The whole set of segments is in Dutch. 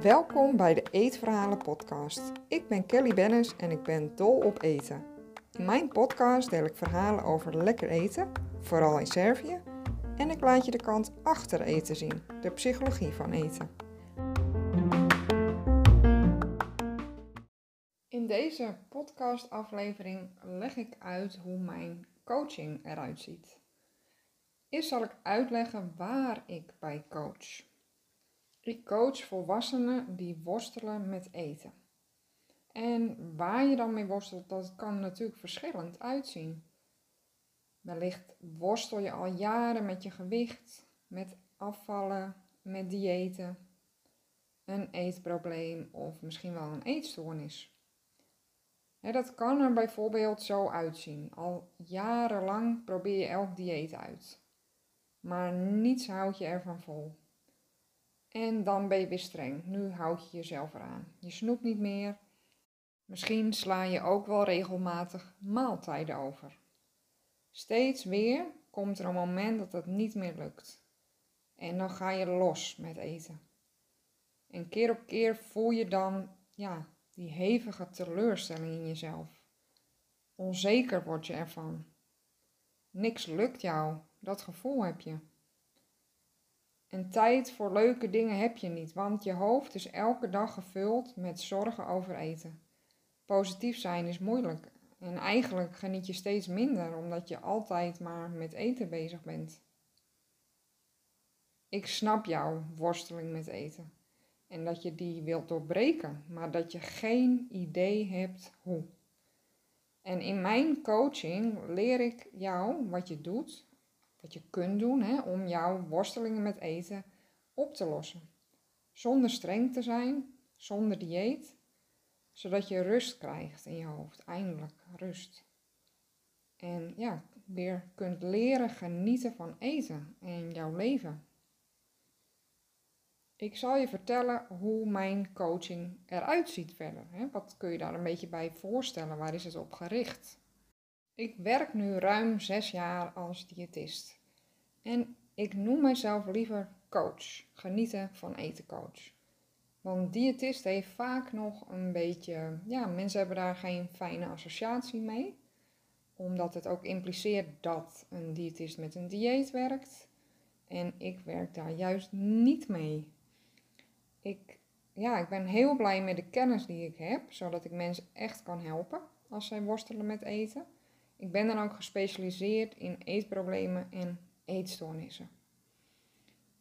Welkom bij de Eetverhalen podcast. Ik ben Kelly Bennis en ik ben dol op eten. In mijn podcast deel ik verhalen over lekker eten, vooral in Servië, en ik laat je de kant achter eten zien, de psychologie van eten. In deze podcastaflevering leg ik uit hoe mijn coaching eruit ziet. Eerst zal ik uitleggen waar ik bij coach. Ik coach volwassenen die worstelen met eten. En waar je dan mee worstelt, dat kan natuurlijk verschillend uitzien. Wellicht worstel je al jaren met je gewicht, met afvallen, met diëten, een eetprobleem of misschien wel een eetstoornis. dat kan er bijvoorbeeld zo uitzien. Al jarenlang probeer je elk dieet uit, maar niets houdt je ervan vol. En dan ben je weer streng. Nu houd je jezelf eraan. Je snoept niet meer. Misschien sla je ook wel regelmatig maaltijden over. Steeds weer komt er een moment dat het niet meer lukt. En dan ga je los met eten. En keer op keer voel je dan ja, die hevige teleurstelling in jezelf. Onzeker word je ervan. Niks lukt jou, dat gevoel heb je. En tijd voor leuke dingen heb je niet, want je hoofd is elke dag gevuld met zorgen over eten. Positief zijn is moeilijk en eigenlijk geniet je steeds minder omdat je altijd maar met eten bezig bent. Ik snap jouw worsteling met eten en dat je die wilt doorbreken, maar dat je geen idee hebt hoe. En in mijn coaching leer ik jou wat je doet wat je kunt doen hè, om jouw worstelingen met eten op te lossen. Zonder streng te zijn, zonder dieet, zodat je rust krijgt in je hoofd, eindelijk rust. En ja, weer kunt leren genieten van eten in jouw leven. Ik zal je vertellen hoe mijn coaching eruit ziet verder. Wat kun je daar een beetje bij voorstellen? Waar is het op gericht? Ik werk nu ruim zes jaar als diëtist. En ik noem mezelf liever coach. Genieten van eten coach. Want diëtist heeft vaak nog een beetje, ja, mensen hebben daar geen fijne associatie mee. Omdat het ook impliceert dat een diëtist met een dieet werkt. En ik werk daar juist niet mee. Ik, ja, ik ben heel blij met de kennis die ik heb, zodat ik mensen echt kan helpen als zij worstelen met eten. Ik ben dan ook gespecialiseerd in eetproblemen en eetstoornissen.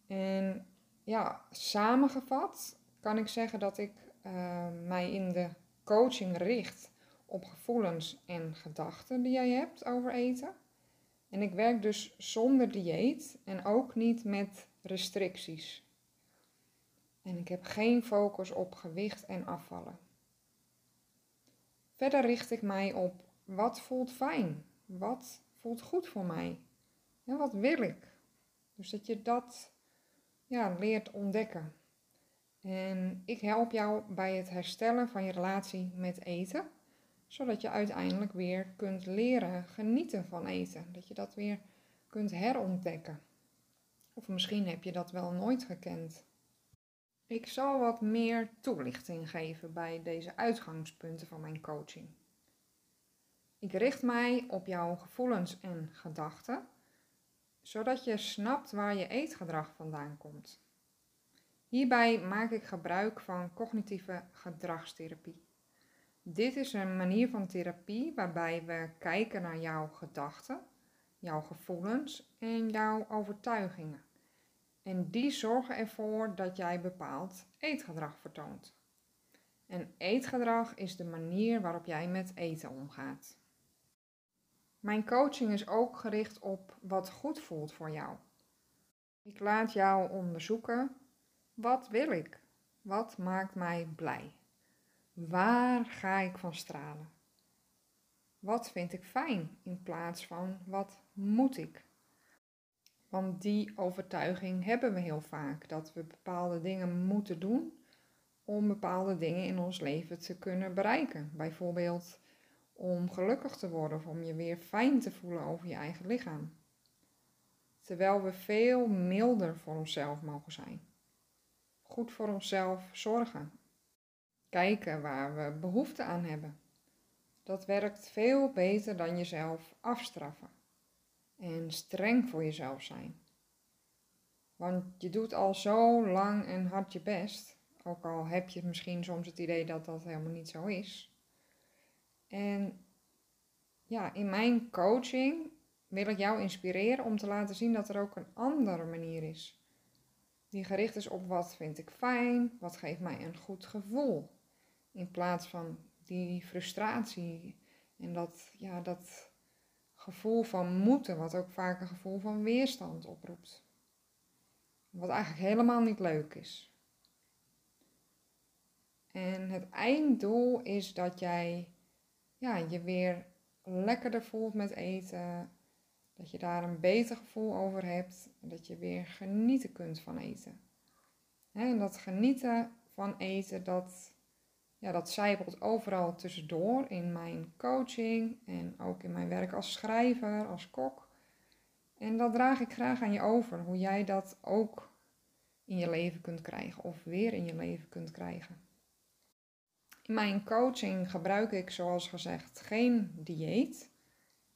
En ja, samengevat kan ik zeggen dat ik uh, mij in de coaching richt op gevoelens en gedachten die jij hebt over eten. En ik werk dus zonder dieet en ook niet met restricties. En ik heb geen focus op gewicht en afvallen. Verder richt ik mij op wat voelt fijn, wat voelt goed voor mij en wat wil ik. Dus dat je dat ja, leert ontdekken. En ik help jou bij het herstellen van je relatie met eten, zodat je uiteindelijk weer kunt leren genieten van eten. Dat je dat weer kunt herontdekken. Of misschien heb je dat wel nooit gekend. Ik zal wat meer toelichting geven bij deze uitgangspunten van mijn coaching. Ik richt mij op jouw gevoelens en gedachten, zodat je snapt waar je eetgedrag vandaan komt. Hierbij maak ik gebruik van cognitieve gedragstherapie. Dit is een manier van therapie waarbij we kijken naar jouw gedachten, jouw gevoelens en jouw overtuigingen. En die zorgen ervoor dat jij bepaald eetgedrag vertoont. En eetgedrag is de manier waarop jij met eten omgaat. Mijn coaching is ook gericht op wat goed voelt voor jou. Ik laat jou onderzoeken wat wil ik? Wat maakt mij blij? Waar ga ik van stralen? Wat vind ik fijn in plaats van wat moet ik? Want die overtuiging hebben we heel vaak dat we bepaalde dingen moeten doen om bepaalde dingen in ons leven te kunnen bereiken. Bijvoorbeeld om gelukkig te worden of om je weer fijn te voelen over je eigen lichaam. Terwijl we veel milder voor onszelf mogen zijn. Goed voor onszelf zorgen. Kijken waar we behoefte aan hebben. Dat werkt veel beter dan jezelf afstraffen. En streng voor jezelf zijn. Want je doet al zo lang en hard je best. Ook al heb je misschien soms het idee dat dat helemaal niet zo is. En ja, in mijn coaching wil ik jou inspireren om te laten zien dat er ook een andere manier is. Die gericht is op wat vind ik fijn, wat geeft mij een goed gevoel. In plaats van die frustratie en dat, ja, dat gevoel van moeten, wat ook vaak een gevoel van weerstand oproept. Wat eigenlijk helemaal niet leuk is. En het einddoel is dat jij ja, je weer lekkerder voelt met eten. Dat je daar een beter gevoel over hebt. En dat je weer genieten kunt van eten. En dat genieten van eten, dat, ja, dat zijpelt overal tussendoor in mijn coaching en ook in mijn werk als schrijver, als kok. En dat draag ik graag aan je over, hoe jij dat ook in je leven kunt krijgen of weer in je leven kunt krijgen. Mijn coaching gebruik ik, zoals gezegd, geen dieet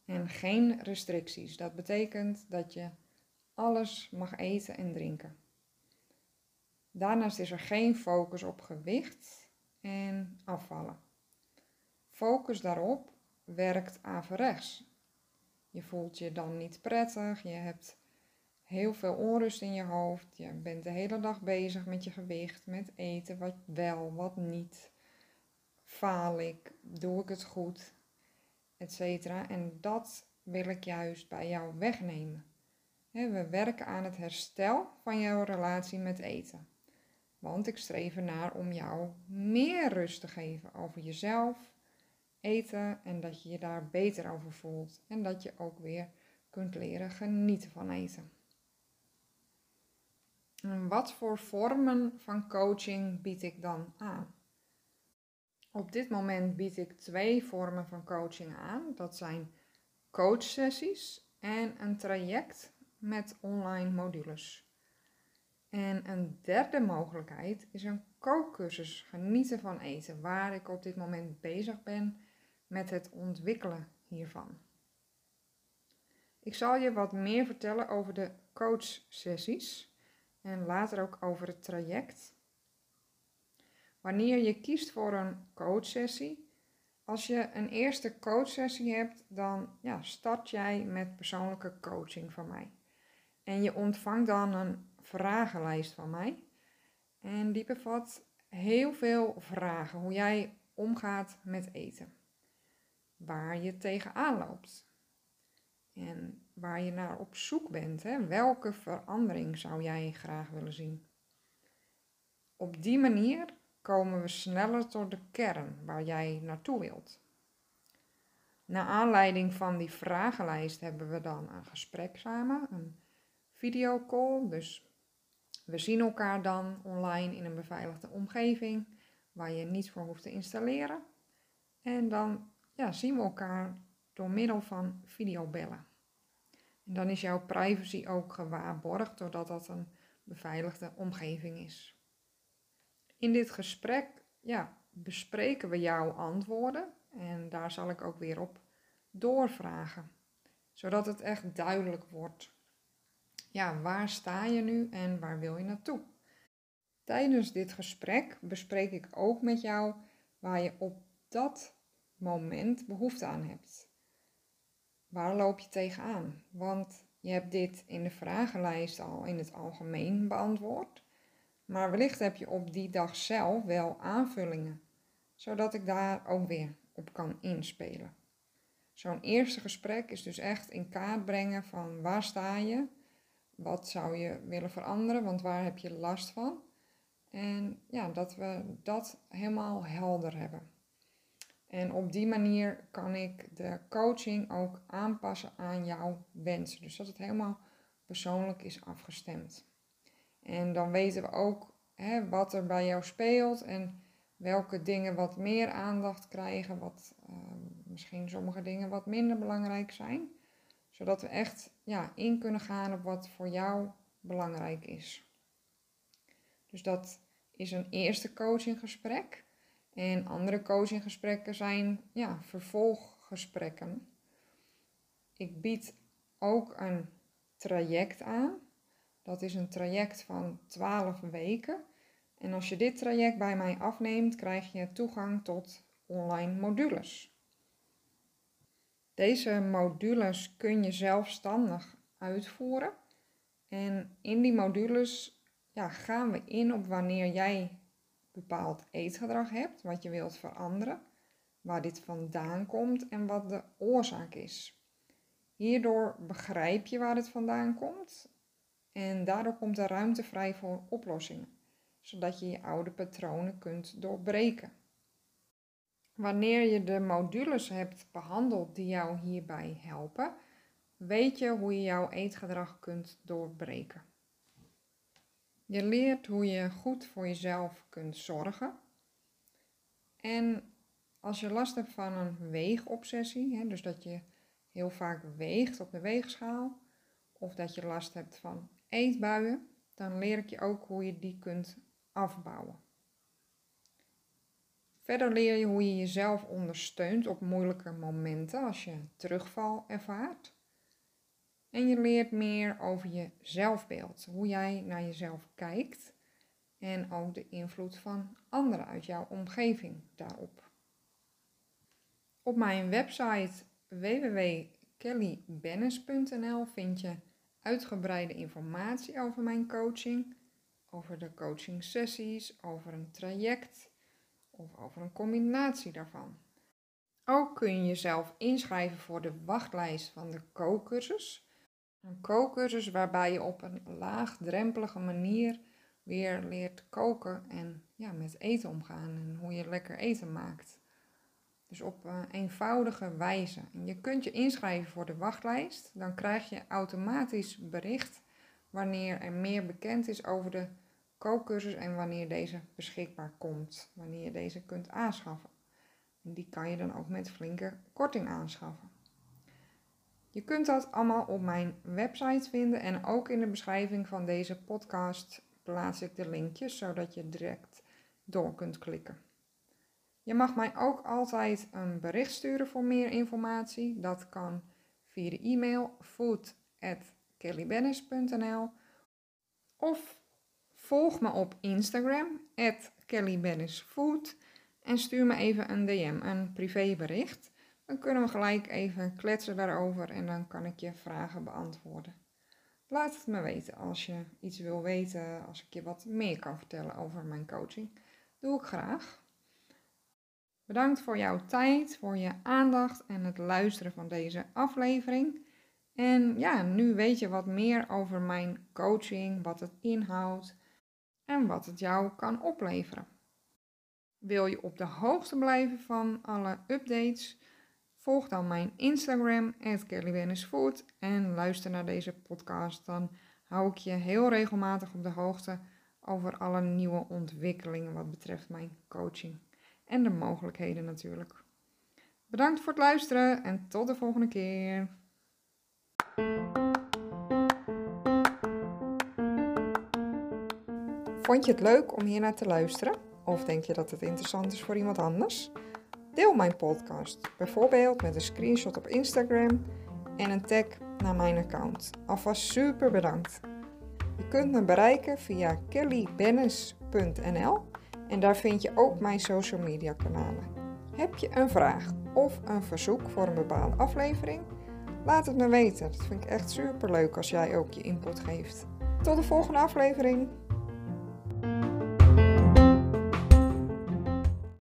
en geen restricties. Dat betekent dat je alles mag eten en drinken. Daarnaast is er geen focus op gewicht en afvallen. Focus daarop werkt averechts. Je voelt je dan niet prettig, je hebt heel veel onrust in je hoofd, je bent de hele dag bezig met je gewicht, met eten, wat wel, wat niet faal ik, doe ik het goed, etc. En dat wil ik juist bij jou wegnemen. We werken aan het herstel van jouw relatie met eten. Want ik streef ernaar om jou meer rust te geven over jezelf, eten en dat je je daar beter over voelt. En dat je ook weer kunt leren genieten van eten. En wat voor vormen van coaching bied ik dan aan? Op dit moment bied ik twee vormen van coaching aan. Dat zijn coachsessies en een traject met online modules. En een derde mogelijkheid is een kookcursus Genieten van eten, waar ik op dit moment bezig ben met het ontwikkelen hiervan. Ik zal je wat meer vertellen over de coachsessies en later ook over het traject. Wanneer je kiest voor een coachsessie, als je een eerste coachsessie hebt, dan ja, start jij met persoonlijke coaching van mij. En je ontvangt dan een vragenlijst van mij. En die bevat heel veel vragen hoe jij omgaat met eten. Waar je tegenaan loopt. En waar je naar op zoek bent. Hè? Welke verandering zou jij graag willen zien? Op die manier komen we sneller tot de kern waar jij naartoe wilt. Na aanleiding van die vragenlijst hebben we dan een gesprek samen, een videocall. Dus we zien elkaar dan online in een beveiligde omgeving waar je niets voor hoeft te installeren. En dan ja, zien we elkaar door middel van videobellen. En dan is jouw privacy ook gewaarborgd doordat dat een beveiligde omgeving is. In dit gesprek ja, bespreken we jouw antwoorden en daar zal ik ook weer op doorvragen, zodat het echt duidelijk wordt. Ja, waar sta je nu en waar wil je naartoe? Tijdens dit gesprek bespreek ik ook met jou waar je op dat moment behoefte aan hebt. Waar loop je tegenaan? Want je hebt dit in de vragenlijst al in het algemeen beantwoord. Maar wellicht heb je op die dag zelf wel aanvullingen, zodat ik daar ook weer op kan inspelen. Zo'n eerste gesprek is dus echt in kaart brengen van waar sta je, wat zou je willen veranderen, want waar heb je last van. En ja, dat we dat helemaal helder hebben. En op die manier kan ik de coaching ook aanpassen aan jouw wensen. Dus dat het helemaal persoonlijk is afgestemd. En dan weten we ook hè, wat er bij jou speelt en welke dingen wat meer aandacht krijgen, wat uh, misschien sommige dingen wat minder belangrijk zijn. Zodat we echt ja, in kunnen gaan op wat voor jou belangrijk is. Dus dat is een eerste coachinggesprek. En andere coachinggesprekken zijn ja, vervolggesprekken. Ik bied ook een traject aan. Dat is een traject van 12 weken. En als je dit traject bij mij afneemt, krijg je toegang tot online modules. Deze modules kun je zelfstandig uitvoeren. En in die modules ja, gaan we in op wanneer jij bepaald eetgedrag hebt, wat je wilt veranderen, waar dit vandaan komt en wat de oorzaak is. Hierdoor begrijp je waar het vandaan komt en daardoor komt er ruimte vrij voor oplossingen, zodat je je oude patronen kunt doorbreken. Wanneer je de modules hebt behandeld die jou hierbij helpen, weet je hoe je jouw eetgedrag kunt doorbreken. Je leert hoe je goed voor jezelf kunt zorgen. En als je last hebt van een weegobsessie, hè, dus dat je heel vaak weegt op de weegschaal, of dat je last hebt van eetbuien, dan leer ik je ook hoe je die kunt afbouwen. Verder leer je hoe je jezelf ondersteunt op moeilijke momenten als je terugval ervaart. En je leert meer over je zelfbeeld, hoe jij naar jezelf kijkt en ook de invloed van anderen uit jouw omgeving daarop. Op mijn website www.kellybennis.nl vind je uitgebreide informatie over mijn coaching, over de coaching sessies, over een traject of over een combinatie daarvan. Ook kun je jezelf inschrijven voor de wachtlijst van de kookcursus. Een kookcursus waarbij je op een laagdrempelige manier weer leert koken en ja, met eten omgaan en hoe je lekker eten maakt. Dus op een eenvoudige wijze. Je kunt je inschrijven voor de wachtlijst. Dan krijg je automatisch bericht wanneer er meer bekend is over de kookcursus en wanneer deze beschikbaar komt. Wanneer je deze kunt aanschaffen. En die kan je dan ook met flinke korting aanschaffen. Je kunt dat allemaal op mijn website vinden en ook in de beschrijving van deze podcast plaats ik de linkjes zodat je direct door kunt klikken. Je mag mij ook altijd een bericht sturen voor meer informatie. Dat kan via de e-mail food@kellybennis.nl of volg me op Instagram kellybennisfood en stuur me even een DM, een privébericht. Dan kunnen we gelijk even kletsen daarover en dan kan ik je vragen beantwoorden. Laat het me weten als je iets wil weten, als ik je wat meer kan vertellen over mijn coaching. Doe ik graag. Bedankt voor jouw tijd, voor je aandacht en het luisteren van deze aflevering. En ja, nu weet je wat meer over mijn coaching, wat het inhoudt en wat het jou kan opleveren. Wil je op de hoogte blijven van alle updates? Volg dan mijn Instagram, @kellywennisfood en luister naar deze podcast. Dan hou ik je heel regelmatig op de hoogte over alle nieuwe ontwikkelingen wat betreft mijn coaching en de mogelijkheden natuurlijk. Bedankt voor het luisteren en tot de volgende keer. Vond je het leuk om hier naar te luisteren? Of denk je dat het interessant is voor iemand anders? Deel mijn podcast, bijvoorbeeld met een screenshot op Instagram en een tag naar mijn account. Alvast super bedankt. Je kunt me bereiken via kellybennis.nl en daar vind je ook mijn social media kanalen. Heb je een vraag of een verzoek voor een bepaalde aflevering? Laat het me weten. Dat vind ik echt super leuk als jij ook je input geeft. Tot de volgende aflevering.